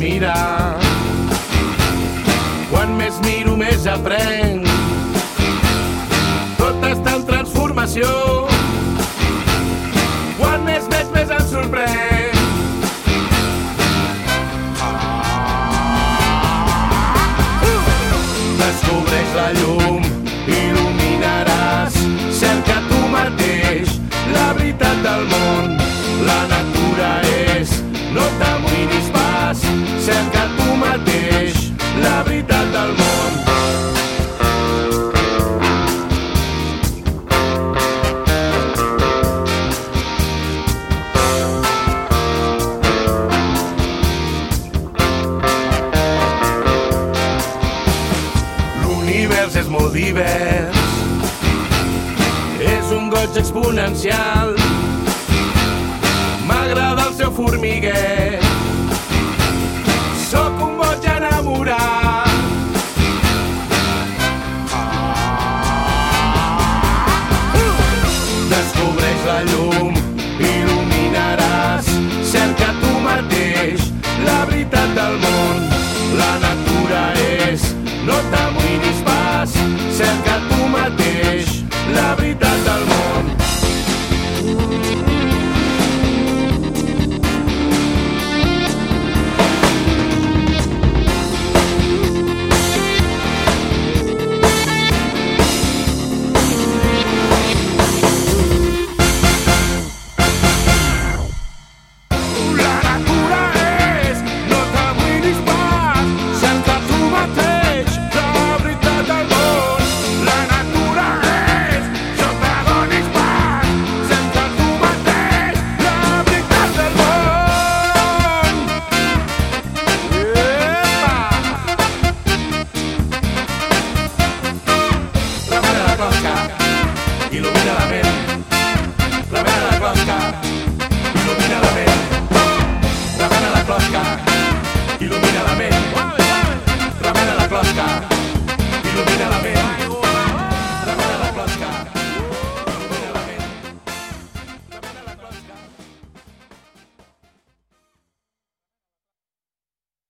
mira. Quan més miro, més aprenc. Tot està en transformació. Quan més veig, més em sorprèn. Descobreix la llum, il·luminaràs, cerca tu mateix la veritat del món, la divers és molt divers. És un goig exponencial. M'agrada el seu formiguer. Sóc un boig enamorat. Ah. Descobreix la llum